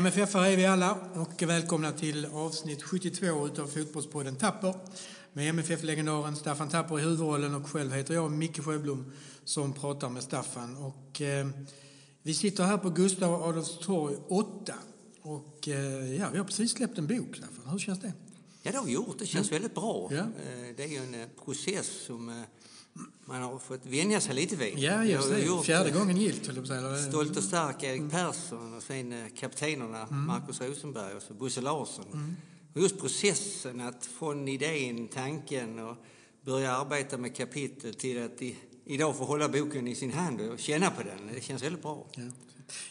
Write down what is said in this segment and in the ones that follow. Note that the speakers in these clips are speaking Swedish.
MFF är vi alla och välkomna till avsnitt 72 av Fotbollspodden Tapper med MFF-legendaren Staffan Tapper i huvudrollen och själv heter jag Micke Sjöblom som pratar med Staffan. Och, eh, vi sitter här på Gustav Adolfs torg 8 och eh, ja, vi har precis släppt en bok, Staffan. Hur känns det? Ja, det har vi gjort. Det känns väldigt bra. Ja. Eh, Det är ju en eh, process som eh, man har fått vänja sig lite vid. Ja, just det. gjort, Fjärde gången gillt, höll jag säga. Stolt och stark Erik Persson och sen kaptenerna Mm. Markus Rosenberg och så Bosse Larsson. Och just processen att från idén, tanken och börja arbeta med kapitel till att i, idag få hålla boken i sin hand och känna på den. Det känns väldigt bra. Ja.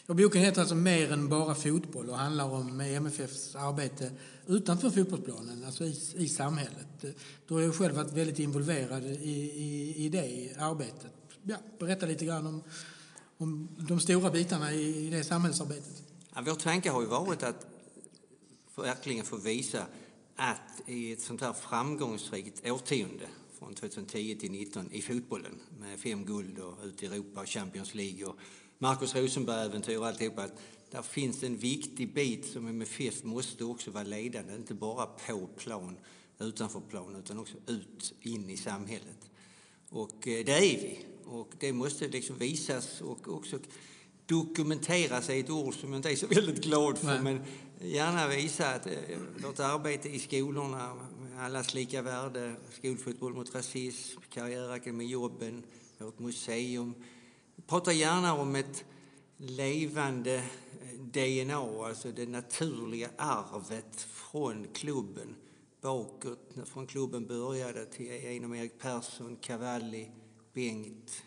Och boken heter alltså Mer än bara fotboll och handlar om MFFs arbete utanför fotbollsplanen, alltså i, i samhället. Du har ju själv varit väldigt involverad i, i, i det arbetet. Ja, berätta lite grann om, om de stora bitarna i, i det samhällsarbetet. Ja, vår tanke har ju varit att verkligen få visa att i ett sånt här framgångsrikt årtionde från 2010 till 2019 i fotbollen med fem guld och ut i Europa och Champions League och Marcus Rosenberg-äventyr och alltihopa att där finns en viktig bit som MFF måste också vara ledande, inte bara på plan, utanför plan utan också ut, in i samhället. Och eh, det är vi. Och det måste liksom visas och också dokumenteras är ett ord som jag inte är så väldigt glad för. Nej. Men gärna visa att eh, vårt arbete i skolorna, allas lika värde, skolfotboll mot rasism, karriärakademi, jobben, vårt museum. Pratar gärna om ett levande eh, DNA, alltså det naturliga arvet från klubben bakåt, från klubben började till genom Erik Persson, Cavalli, Bengt,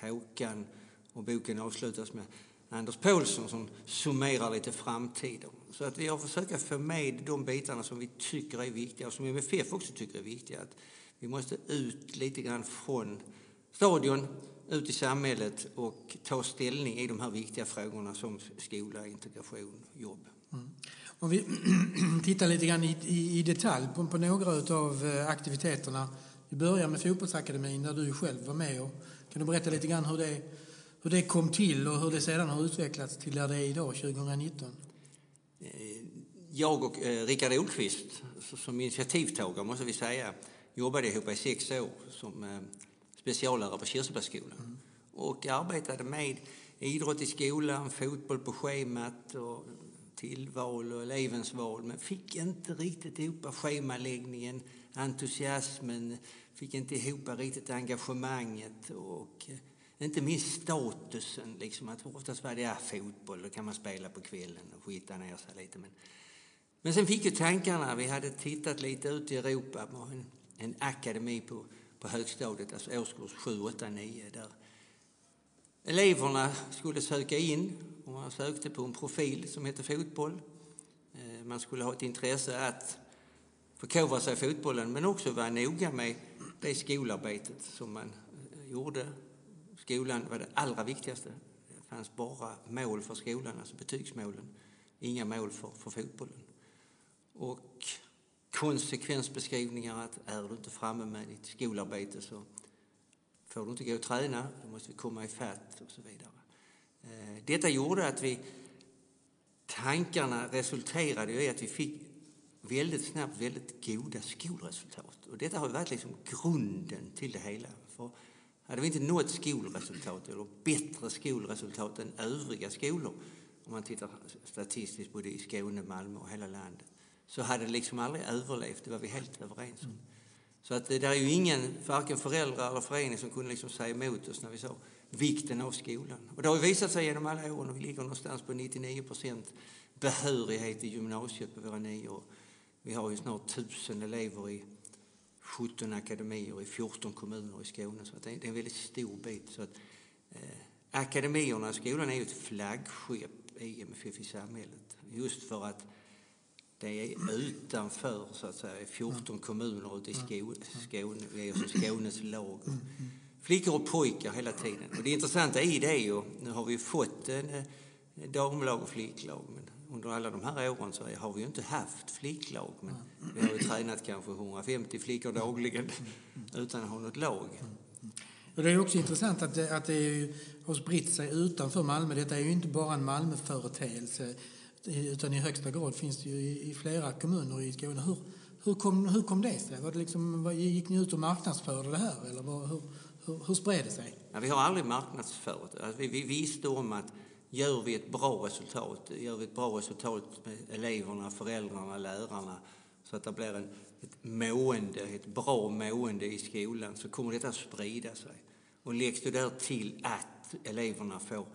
Håkan och boken avslutas med Anders Paulsson som summerar lite framtiden. Så att vi har försökt få med de bitarna som vi tycker är viktiga och som MFF också tycker är viktiga. Att vi måste ut lite grann från stadion, ut i samhället och ta ställning i de här viktiga frågorna som skola, integration, jobb. Om vi tittar lite grann i, i, i detalj på, på några av aktiviteterna. Vi börjar med fotbollsakademin där du själv var med. Och, kan du berätta lite grann hur det, hur det kom till och hur det sedan har utvecklats till där det är idag, 2019? Eh, Jag och eh, Rickard Olqvist, som initiativtagare måste vi säga, jobbade ihop i sex år som eh, speciallärare på Kirsebergsskolan. Och arbetade med idrott i skolan, fotboll på schemat och tillval och elevens val. Men fick inte riktigt ihop schemaläggningen, entusiasmen, fick inte ihop riktigt engagemanget och eh, inte minst statusen. Liksom att oftast var det ja, fotboll, då kan man spela på kvällen och skita ner sig lite. Men, men sen fick ju tankarna, vi hade tittat lite ut i Europa på en, en akademi på, på högstadiet, alltså årskurs 7, 8, 9, där eleverna skulle söka in och man sökte på en profil som hette fotboll. Eh, man skulle ha ett intresse att förkovra sig i fotbollen men också vara noga med det skolarbetet som man eh, gjorde. Skolan var det allra viktigaste. Det fanns bara mål för skolan, alltså betygsmålen. Inga mål för, för fotbollen. Och konsekvensbeskrivningar att är du inte framme med ditt skolarbete så får du inte gå och träna, då måste vi komma ifatt och så vidare. Eh, detta gjorde att vi, tankarna resulterade i att vi fick väldigt snabbt väldigt goda skolresultat. Och detta har varit liksom grunden till det hela. För hade vi inte nått skolresultat, eller bättre skolresultat än övriga skolor, om man tittar statistiskt både i Skåne, Malmö och hela landet, så hade det liksom aldrig överlevt, det var vi helt överens om. Så att det där är ju ingen, varken föräldrar eller förening som kunde liksom säga emot oss när vi sa vikten av skolan. Och det har ju visat sig genom alla år, vi ligger någonstans på 99 procent behörighet i gymnasiet på våra nior. Vi har ju snart tusen elever i 17 akademier i 14 kommuner i Skåne, så att det är det är en väldigt stor bit. Så att, eh, akademierna, skolan är ju ett flaggskepp i MFF i samhället. Just för att det är utanför så att säga 14 kommuner ute i Skåne, Skåne, vi är som Skånes lag. Flickor och pojkar hela tiden. Och det intressanta i det är ju, nu har vi ju fått en, eh, damlag och flicklag, men under alla de här åren så har vi ju inte haft flicklag. Men vi har ju tränat kanske 150 flickor dagligen utan att ha något lag. Och det är också intressant att det, att det är har spritt sig utanför Malmö. Detta är ju inte bara en Malmöföreteelse utan i högsta grad finns det ju i, i flera kommuner i Skåne. Hur, hur, kom, hur kom det sig? Var det liksom, gick ni ut och marknadsförde det här eller var, hur, hur, hur spred det sig? Ja, vi har aldrig marknadsfört det. Alltså, vi, vi visste om att gör vi ett bra resultat, gör vi ett bra resultat med eleverna, föräldrarna, lärarna så att det blir en, ett mående, ett bra mående i skolan så kommer detta att sprida sig. Och läggs det där till att eleverna får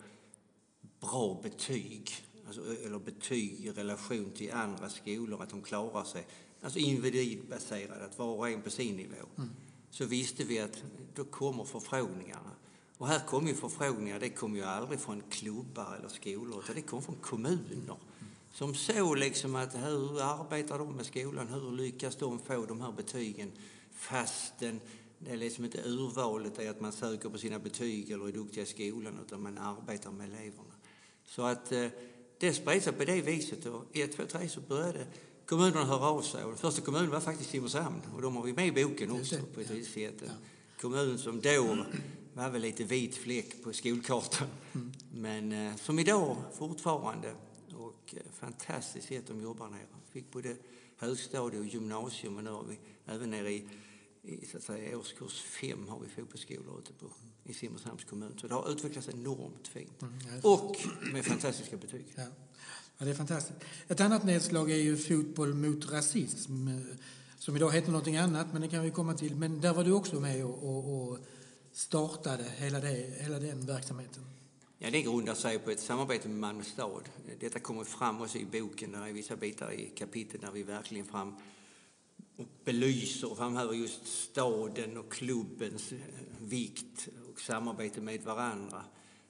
bra betyg, alltså, eller betyg i relation till andra skolor, att de klarar sig, alltså individbaserat, att var och en på sin nivå, mm. så visste vi att då kommer förfrågningarna. Och här kommer ju förfrågningar, det kommer ju aldrig från klubbar eller skolor, utan det kommer från kommuner som såg liksom att hur arbetar de med skolan, hur lyckas de få de här betygen fastän det är liksom inte urvalet är att man söker på sina betyg eller är duktiga i skolan utan man arbetar med eleverna. Så att eh, det spred sig på det viset och ett, två, tre så började kommunerna höra av sig. Och den första kommunen var faktiskt Simrishamn och de har vi med i boken också på ett vis sätt. En kommun som då var väl lite vit fläck på skolkartan. Mm. Men eh, som idag fortfarande och eh, fantastiskt sätt de jobbar nere. Fick både högstadie och gymnasium och nu har vi även nere i, i så att säga, årskurs fem har vi fotbollsskolor ute på, i Simrishamns kommun. Så det har utvecklats enormt fint. Mm, och med fantastiska betyg. Ja. ja. det är fantastiskt. Ett annat nedslag är ju fotboll mot rasism som idag heter någonting annat, men det kan vi komma till. Men där var du också med och, och, och startade hela, det, hela den verksamheten. Ja, det grundar sig på ett samarbete med Malmö stad. Detta kommer fram också i boken, där är vissa bitar i kapitlet där vi verkligen fram och belyser och framhäver just staden och klubbens vikt och samarbete med varandra.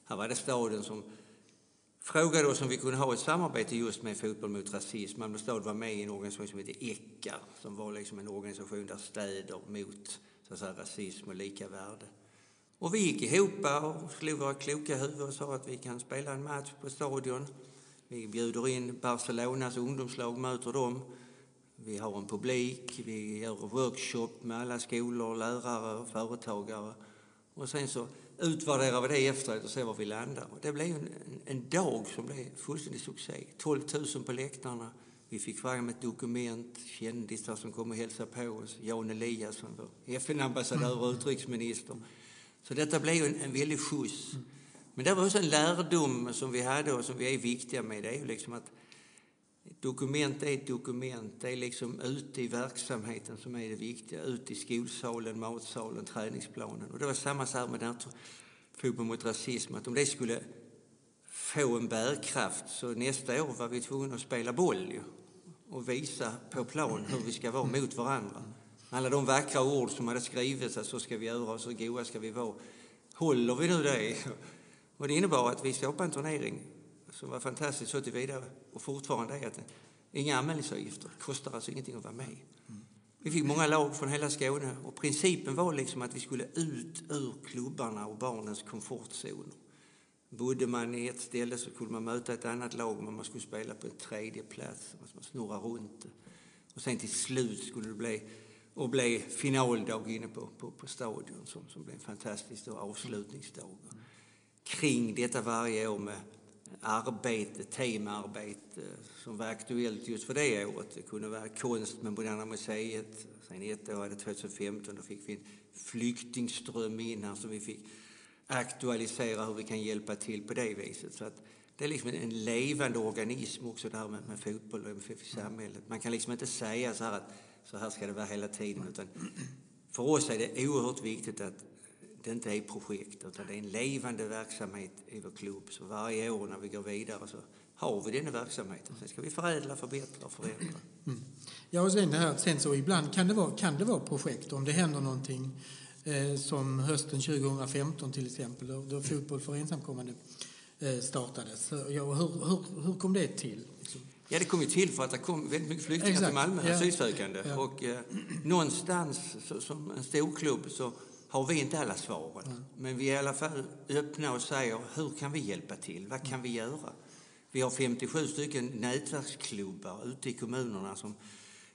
Här var det staden som frågade oss om vi kunde ha ett samarbete just med Fotboll mot rasism. Malmö stad var med i en organisation som heter ECKA som var liksom en organisation där städer mot så att säga, rasism och lika värde. Och vi gick ihop och slog våra kloka huvuden och sa att vi kan spela en match på Stadion. Vi bjuder in Barcelonas ungdomslag, möter dem. Vi har en publik, vi gör workshop med alla skolor, lärare och företagare. Och sen så utvärderar vi det efteråt och ser var vi landar. Och det blev en, en dag som blev fullständig succé. 12 000 på läktarna. Vi fick fram ett dokument, kändisar som kom och hälsade på oss. Jan Eliasson, FN-ambassadör och utrikesminister. Så detta blev en, en väldig skjuts. Mm. Men det var också en lärdom som vi hade och som vi är viktiga med. Det är ju liksom att dokument är ett dokument. Det är liksom ute i verksamheten som är det viktiga. Ute i skolsalen, matsalen, träningsplanen. Och det var samma sak med den fotboll mot rasism. Att om det skulle få en bärkraft så nästa år var vi tvungna att spela boll ju, och visa på plan hur vi ska vara mot varandra. Alla de vackra ord som hade skrivits att så ska vi göra och så goa ska vi vara. Håller vi nu det? Och det innebar att vi skapade en turnering som var fantastiskt så tillvida och fortfarande är att inga anmälningsavgifter. Kostar alltså ingenting att vara med. Vi fick många lag från hela Skåne och principen var liksom att vi skulle ut ur klubbarna och barnens komfortzon. Bodde man i ett ställe så kunde man möta ett annat lag men man skulle spela på en tredje plats. Man snurra runt. Och sen till slut skulle det bli och bli finaldag inne på, på, på stadion som, som blev en fantastisk avslutningsdag. Kring detta varje år med arbete, temaarbete som var aktuellt just för det året. Det kunde vara konst med Moderna Museet. Sen ett år, 2015, då fick vi en flyktingström in här som vi fick aktualisera hur vi kan hjälpa till på det viset. Så att det är liksom en levande organism också det här med, med fotboll och MFF i samhället. Man kan liksom inte säga så här att så här ska det vara hela tiden. Utan för oss är det oerhört viktigt att det inte är projekt utan det är en levande verksamhet i vår klubb. Så varje år när vi går vidare så har vi denna verksamheten. Sen ska vi förädla, förbättra och förändra. Mm. Ja, och sen, det här, sen så ibland kan det, vara, kan det vara projekt om det händer någonting eh, som hösten 2015 till exempel då, då Fotboll för ensamkommande eh, startades. Så, ja, hur, hur, hur kom det till? Liksom? Ja, det kom ju till för att det kom väldigt mycket flyktingar Exakt. till Malmö, ja. asylsökande. Ja. Och eh, någonstans så, som en storklubb så har vi inte alla svaren. Mm. Men vi är i alla fall öppna och säger hur kan vi hjälpa till? Vad kan vi göra? Vi har 57 stycken nätverksklubbar ute i kommunerna som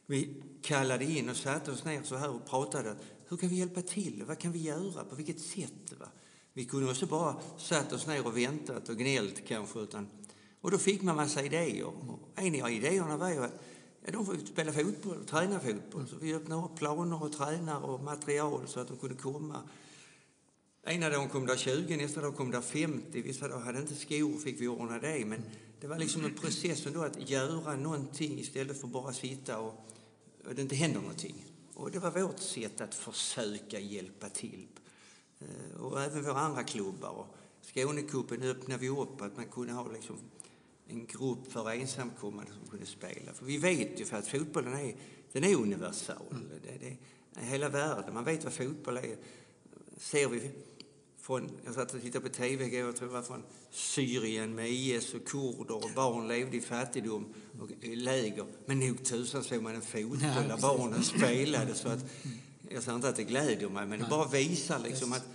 vi kallade in och satte oss ner så här och pratade. Hur kan vi hjälpa till? Vad kan vi göra? På vilket sätt? Va? Vi kunde också bara satt oss ner och väntat och gnällt kanske, utan Och då fick man massa idéer. Och en av idéerna var ju att ja, de får spela fotboll och träna fotboll. Så vi öppnade upp planer och tränare och material så att de kunde komma. Ena dagen kom det 20, nästa dag kom det 50. Vissa dagar hade inte skor fick vi ordna det. Men det var liksom en process ändå att göra någonting istället för bara sitta och, och det inte händer någonting. Och det var vårt sätt att försöka hjälpa till. Eh, och även våra andra klubbar. Skånecupen öppnade vi upp att man kunde ha liksom en grupp för ensamkommande som kunde spela. För vi vet ju för att fotbollen är, den är universal. Det, det är hela världen. Man vet vad fotboll är. Ser vi från, jag satt och tittade på TV igår, jag tror det var från Syrien med IS och kurder och barn levde i fattigdom och i läger. Men nog tusan såg man en fotboll där barnen spelade. Så att, jag säger inte att det gläder mig, men det bara visar liksom att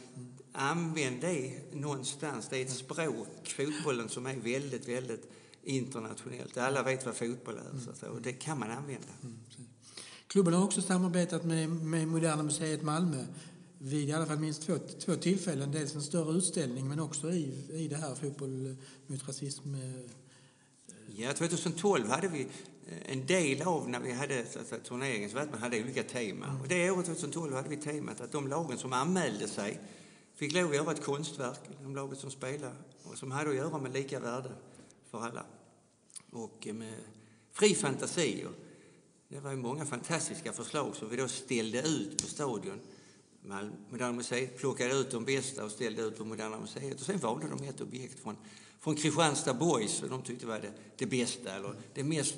använd det någonstans. Det är ett språk, fotbollen, som är väldigt, väldigt internationellt. Alla vet vad fotboll är, så att och det kan man använda. Mm, Klubben har också samarbetat med, med Moderna Museet Malmö vid i alla fall minst två, två tillfällen. Dels en större utställning men också i, i det här fotboll mot rasism. Eh, ja, 2012 hade vi eh, en del av när vi hade alltså, turneringen så man hade olika teman. Mm. Och det året 2012 hade vi temat att de lagen som anmälde sig fick lov att göra ett konstverk, de laget som spelade, och som hade att göra med lika värde för alla. Och eh, med fri fantasi. Det var många fantastiska förslag som vi då ställde ut på stadion Moderna Museet plockade ut de bästa och ställde ut på Moderna Museet. Och sen valde de ett objekt från, från Kristianstad Boys som de tyckte var det, det bästa eller det mest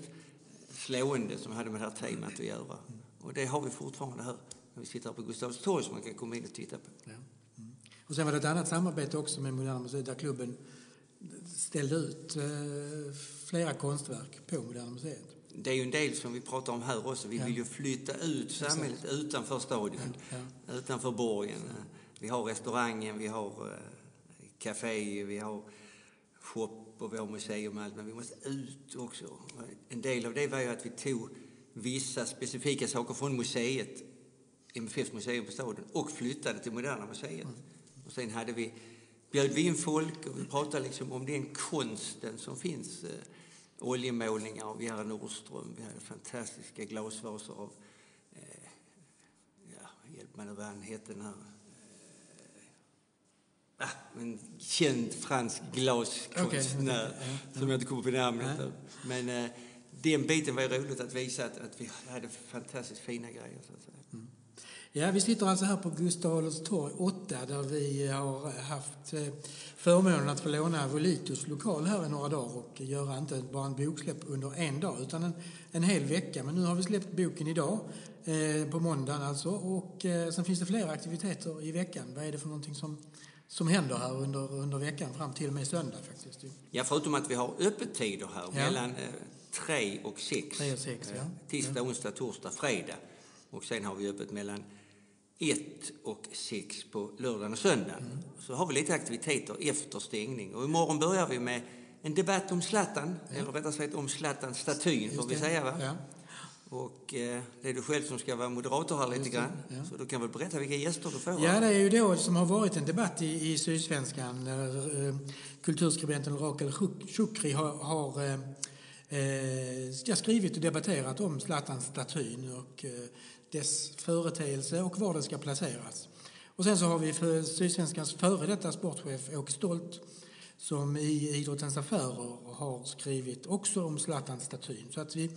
slående som hade med det här temat att göra. Och det har vi fortfarande här när vi sitter på Gustavs torg som man kan komma in och titta på. Ja. Mm. Och sen var det ett annat samarbete också med Moderna Museet där klubben ställde ut eh, flera konstverk på Moderna Museet det är ju en del som vi pratar om här också. Vi ja. vill ju flytta ut samhället Exakt. utanför stadion, ja. Ja. utanför borgen. Vi har restaurangen, vi har café, vi har shop och vi har museum och allt, men vi måste ut också. En del av det var ju att vi tog vissa specifika saker från museet, MFFs museum på Staden, och flyttade till Moderna Museet. Mm. Och sen hade vi, bjöd vi in folk och vi pratade liksom om den konsten som finns oljemålningar av Gerhard Nordström. Vi hade fantastiska glasvaser av, eh, ja, hjälp mig nu vad han hette den här, eh, ah, en känd fransk glaskonstnär okay, okay. som jag inte kommer på namnet ja. Men eh, den biten var roligt att visa att, att vi hade fantastiskt fina grejer. Så att säga. Mm. Ja, vi sitter alltså här på Gustav Adolfs torg 8 där vi har haft eh, förmånen att få låna Volitos lokal här i några dagar och göra inte bara en boksläpp under en dag utan en, en hel vecka. Men nu har vi släppt boken idag, eh, på måndagen alltså. Och eh, sen finns det flera aktiviteter i veckan. Vad är det för någonting som, som händer här under, under veckan fram till och med söndag faktiskt? Ja, förutom att vi har öppettider här ja. mellan eh, tre och sex. Tre och sex ja. Tisdag, onsdag, torsdag, fredag. Och sen har vi öppet mellan 1 och 6 på lördagen och söndagen. Mm. Så har vi lite aktiviteter efter stängning. Och imorgon börjar vi med en debatt om Zlatan, ja. eller rättare sagt om Zlatan-statyn får vi säga. Va? Ja. Och eh, det är du själv som ska vara moderator här lite grann. Ja. Så du kan väl berätta vilka gäster du får? Ja, det är ju då som har varit en debatt i, i Sydsvenskan där eh, kulturskribenten Rakel Shukri har, har eh, eh, skrivit och debatterat om Zlatan-statyn. Och, eh, dess företeelse och var den ska placeras. Och sen så har vi för Sydsvenskans före detta sportchef Åke Stolt som i Idrottens Affärer har skrivit också om Zlatan-statyn. Så att vi,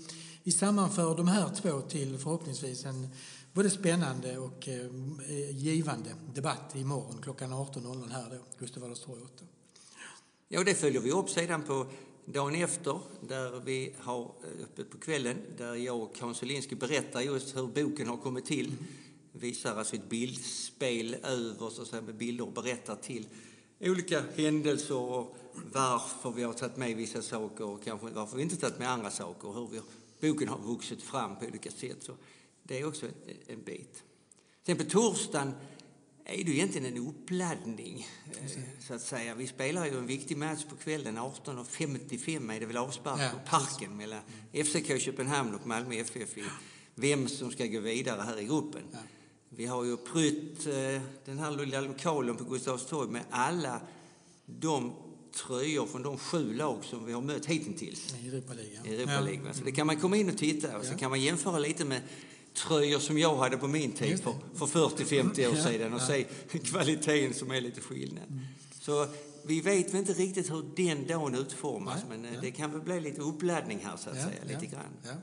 vi sammanför de här två till förhoppningsvis en både spännande och eh, eh givande debatt imorgon klockan 18.00 här då, Gustav Adolfs torg 8. Ja, det följer vi upp sedan på dagen efter, där vi har eh, öppet på kvällen, där jag och Hans Olinski berättar just hur boken har kommit till. Mm. Visar alltså ett bildspel över, så att säga, med bilder och berättar till olika händelser och varför vi har tagit med vissa saker och kanske varför vi inte tagit med andra saker och hur vi, boken har vuxit fram på olika sätt. Så det är också en, en bit. Sen på torsdagen är det egentligen en uppladdning, eh, så att säga. Vi spelar ju en viktig match på kvällen. 18.55 är det väl avspark ja, på Parken mellan FCK Köpenhamn och Malmö FF i vem som ska gå vidare här i gruppen. Ja. Vi har ju prytt eh, den här lilla lokalen på Gustavs torg med alla de tröjor från de sju lag som vi har mött hittills I Europa League. i Europa League. Så det kan man komma in och titta och så kan man jämföra lite med tröjor som jag hade på min tid för, för 40-50 år sedan och se kvaliteten som är lite skillnad. Så vi vet väl inte riktigt hur den dagen utformas men eh, det kan väl bli lite uppladdning här så att säga, lite grann.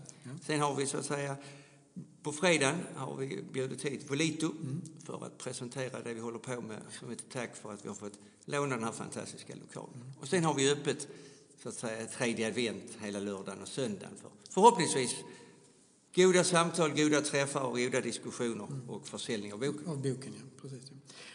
Sen har vi så att säga på fredagen har vi bjudit hit Volito Mm. för att presentera det vi håller på med som ett tack för att vi har fått låna den här fantastiska lokalen. Mm. Och sen har vi öppet så att säga tredje advent hela lördagen och söndagen för förhoppningsvis goda samtal, goda träffar och goda diskussioner Mm. och försäljning av boken. Av boken, ja. Precis.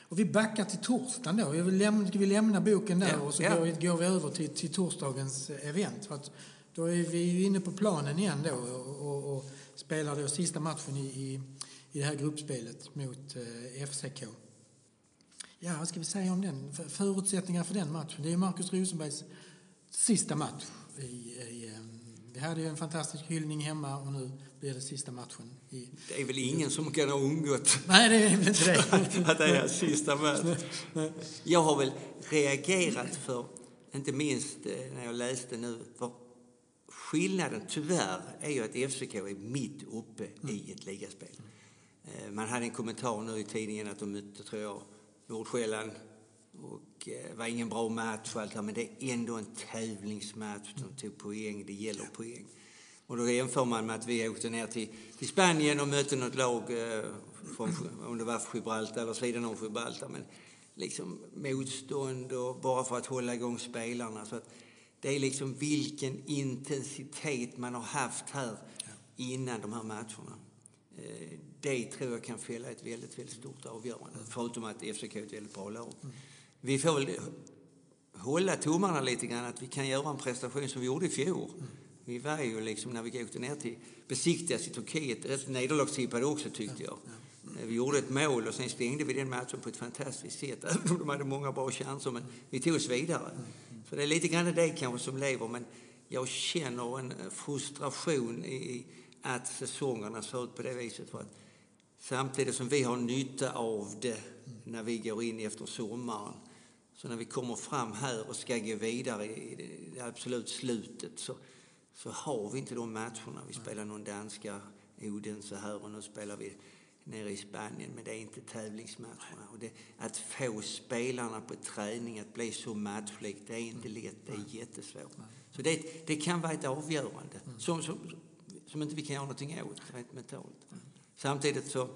Och vi backar till torsdagen då. Vi vill lämna, ska vi lämna boken där Ja, och så ja. går, vi, går vi över till, till torsdagens eh, event. För att då är vi ju inne på planen igen då och, och, och spelar då sista matchen i, i, i det här gruppspelet mot eh, FCK. Ja, vad ska vi säga om den? För, förutsättningar för den matchen. Det är Marcus Rosenbergs sista match. I, i, eh, vi hade ju en fantastisk hyllning hemma och nu blir det sista matchen. I, Det är väl ingen som kan ha undgått nej, det är väl inte det. att det är sista mötet. Jag har väl reagerat för, inte minst eh, när jag läste nu, för skillnaden tyvärr är ju att FCK är mitt uppe i ett ligaspel. Eh, Man hade en kommentar nu i tidningen att de mötte, tror jag, Nordsjälland och eh, var ingen bra match och allt det här, men det är ändå en tävlingsmatch. De tog poäng, det gäller poäng. Och då jämför man med att vi åkte ner till, till Spanien och mötte något lag, eh, från, om det var Gibraltar eller sidan om Gibraltar, men liksom motstånd och bara för att hålla igång spelarna. Så att det är liksom vilken intensitet man har haft här innan de här matcherna. Eh, Det tror jag kan fälla ett väldigt, väldigt stort avgörande. Förutom att FCK är ett väldigt bra lag. Vi får väl hålla tummarna lite grann att vi kan göra en prestation som vi gjorde i fjol. Vi var ju liksom, när vi åkte ner till besiktigas i Turkiet, rätt nederlagstippade också tyckte jag. Eh, vi gjorde ett mål och sen stängde vi den matchen på ett fantastiskt sätt, även om de hade många bra chanser. Men vi tog oss vidare. Så det är lite grann det kanske som lever, men jag känner en frustration i att säsongerna ser ut på det viset. För att samtidigt som vi har nytta av det när vi går in efter sommaren, så när vi kommer fram här och ska gå vidare i det- absolut slutet så, så har vi inte de matcherna. Vi spelar någon danska Odense här och nu spelar vi nere i Spanien, men det är inte tävlingsmatcherna. Och det, att få spelarna på träning att bli så matchlik, det är inte lätt, det är jättesvårt. Så det, det kan vara ett avgörande som, som, som inte vi kan göra någonting åt rent mentalt. Samtidigt så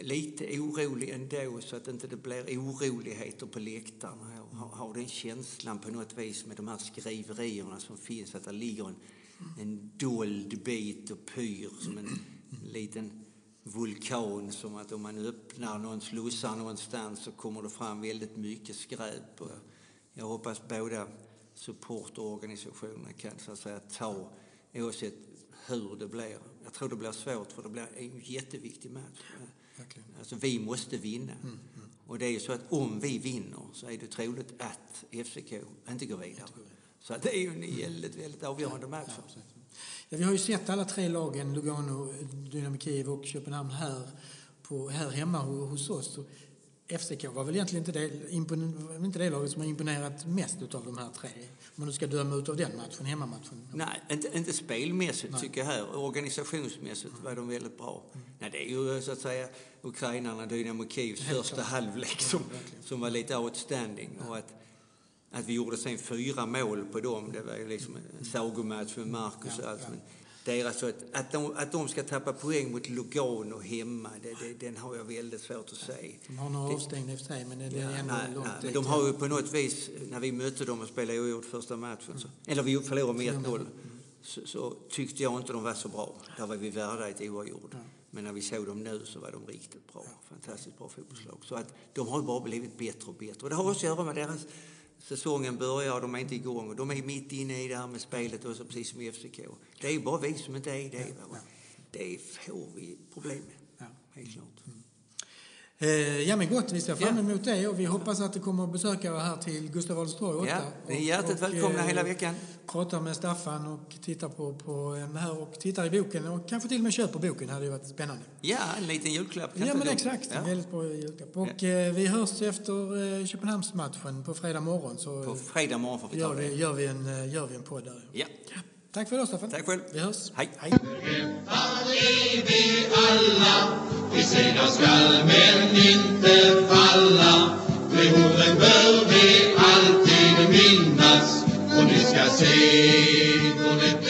lite orolig ändå så att inte det blir oroligheter på läktarna. Jag har, har den känslan på något vis med de här skriverierna som finns att det ligger en, en dold bit och pyr som en liten vulkan som att om man öppnar någon slussar någonstans så kommer det fram väldigt mycket skräp. Och jag hoppas båda supportorganisationerna kan så att säga ta oavsett hur det blir. Jag tror det blir svårt för det blir en jätteviktig match. Verkligen. Alltså vi måste vinna. Och det är ju så att om vi vinner så är det troligt att FCK inte går vidare. Så det är ju en väldigt, väldigt avgörande match. Ja. Ja, vi har ju sett alla tre lagen, Lugano, Dynamo Kiev och Köpenhamn här, på, här hemma ho- hos oss. Och FCK var väl egentligen inte det, impon- inte det laget som har imponerat mest av de här tre. Om man nu ska döma ut av den matchen, hemmamatchen. Nej, inte, inte spelmässigt tycker jag här. Organisationsmässigt var de väldigt bra. Nej, det är ju så att säga ukrainarna, Dynamo Kievs första klart. halvlek som, verkligen. som var lite outstanding. Och att, att vi gjorde sen fyra mål på dem, det var ju liksom en sagomatch med Marcus och Ja, allt. ja. Men deras, att, att, de, att de ska tappa poäng mot Lugano hemma, det, det, den har jag väldigt svårt att säga. De har några avstängda i och för sig, men det är Ja, ändå nej, långt nej, men de har ju på något vis, när vi mötte dem och spelade oavgjort första matchen, så, eller vi förlorade med 1-0, så, så tyckte jag inte de var så bra. Där var vi värda ett oavgjort. Men när vi såg dem nu så var de riktigt bra. Fantastiskt bra fotbollslag. Så att de har bara blivit bättre och bättre. Och det har också att göra med deras Säsongen börjar och de är inte igång. Och de är mitt inne i det här med spelet också, precis som i FCK. Det är bara vi som inte är det. Va? Det får vi problem med, Ja. helt klart. Eh, ja men gott, vi ser fram Ja. emot det och vi hoppas att det kommer besökare här till Gustav Adolfs torg 8. Ja, ni är hjärtligt Och, välkomna eh, hela veckan. pratar med Staffan och tittar på, på eh, här och tittar i boken och kanske till och med köper boken. Det hade ju varit spännande. Ja, en liten julklapp. Ja, men exakt. Ja. Väldigt bra julklapp. Och eh, vi hörs efter eh, Köpenhamnsmatchen på fredag morgon så På fredag morgon får vi gör ta vi, det. gör vi, en, eh, gör vi en podd där. Ja. Tack för idag Staffan. Tack själv. Vi hörs. Hej. Hej. vi alla, vi segrar skall men inte falla. De orden bör vi alltid minnas och ni ska se då det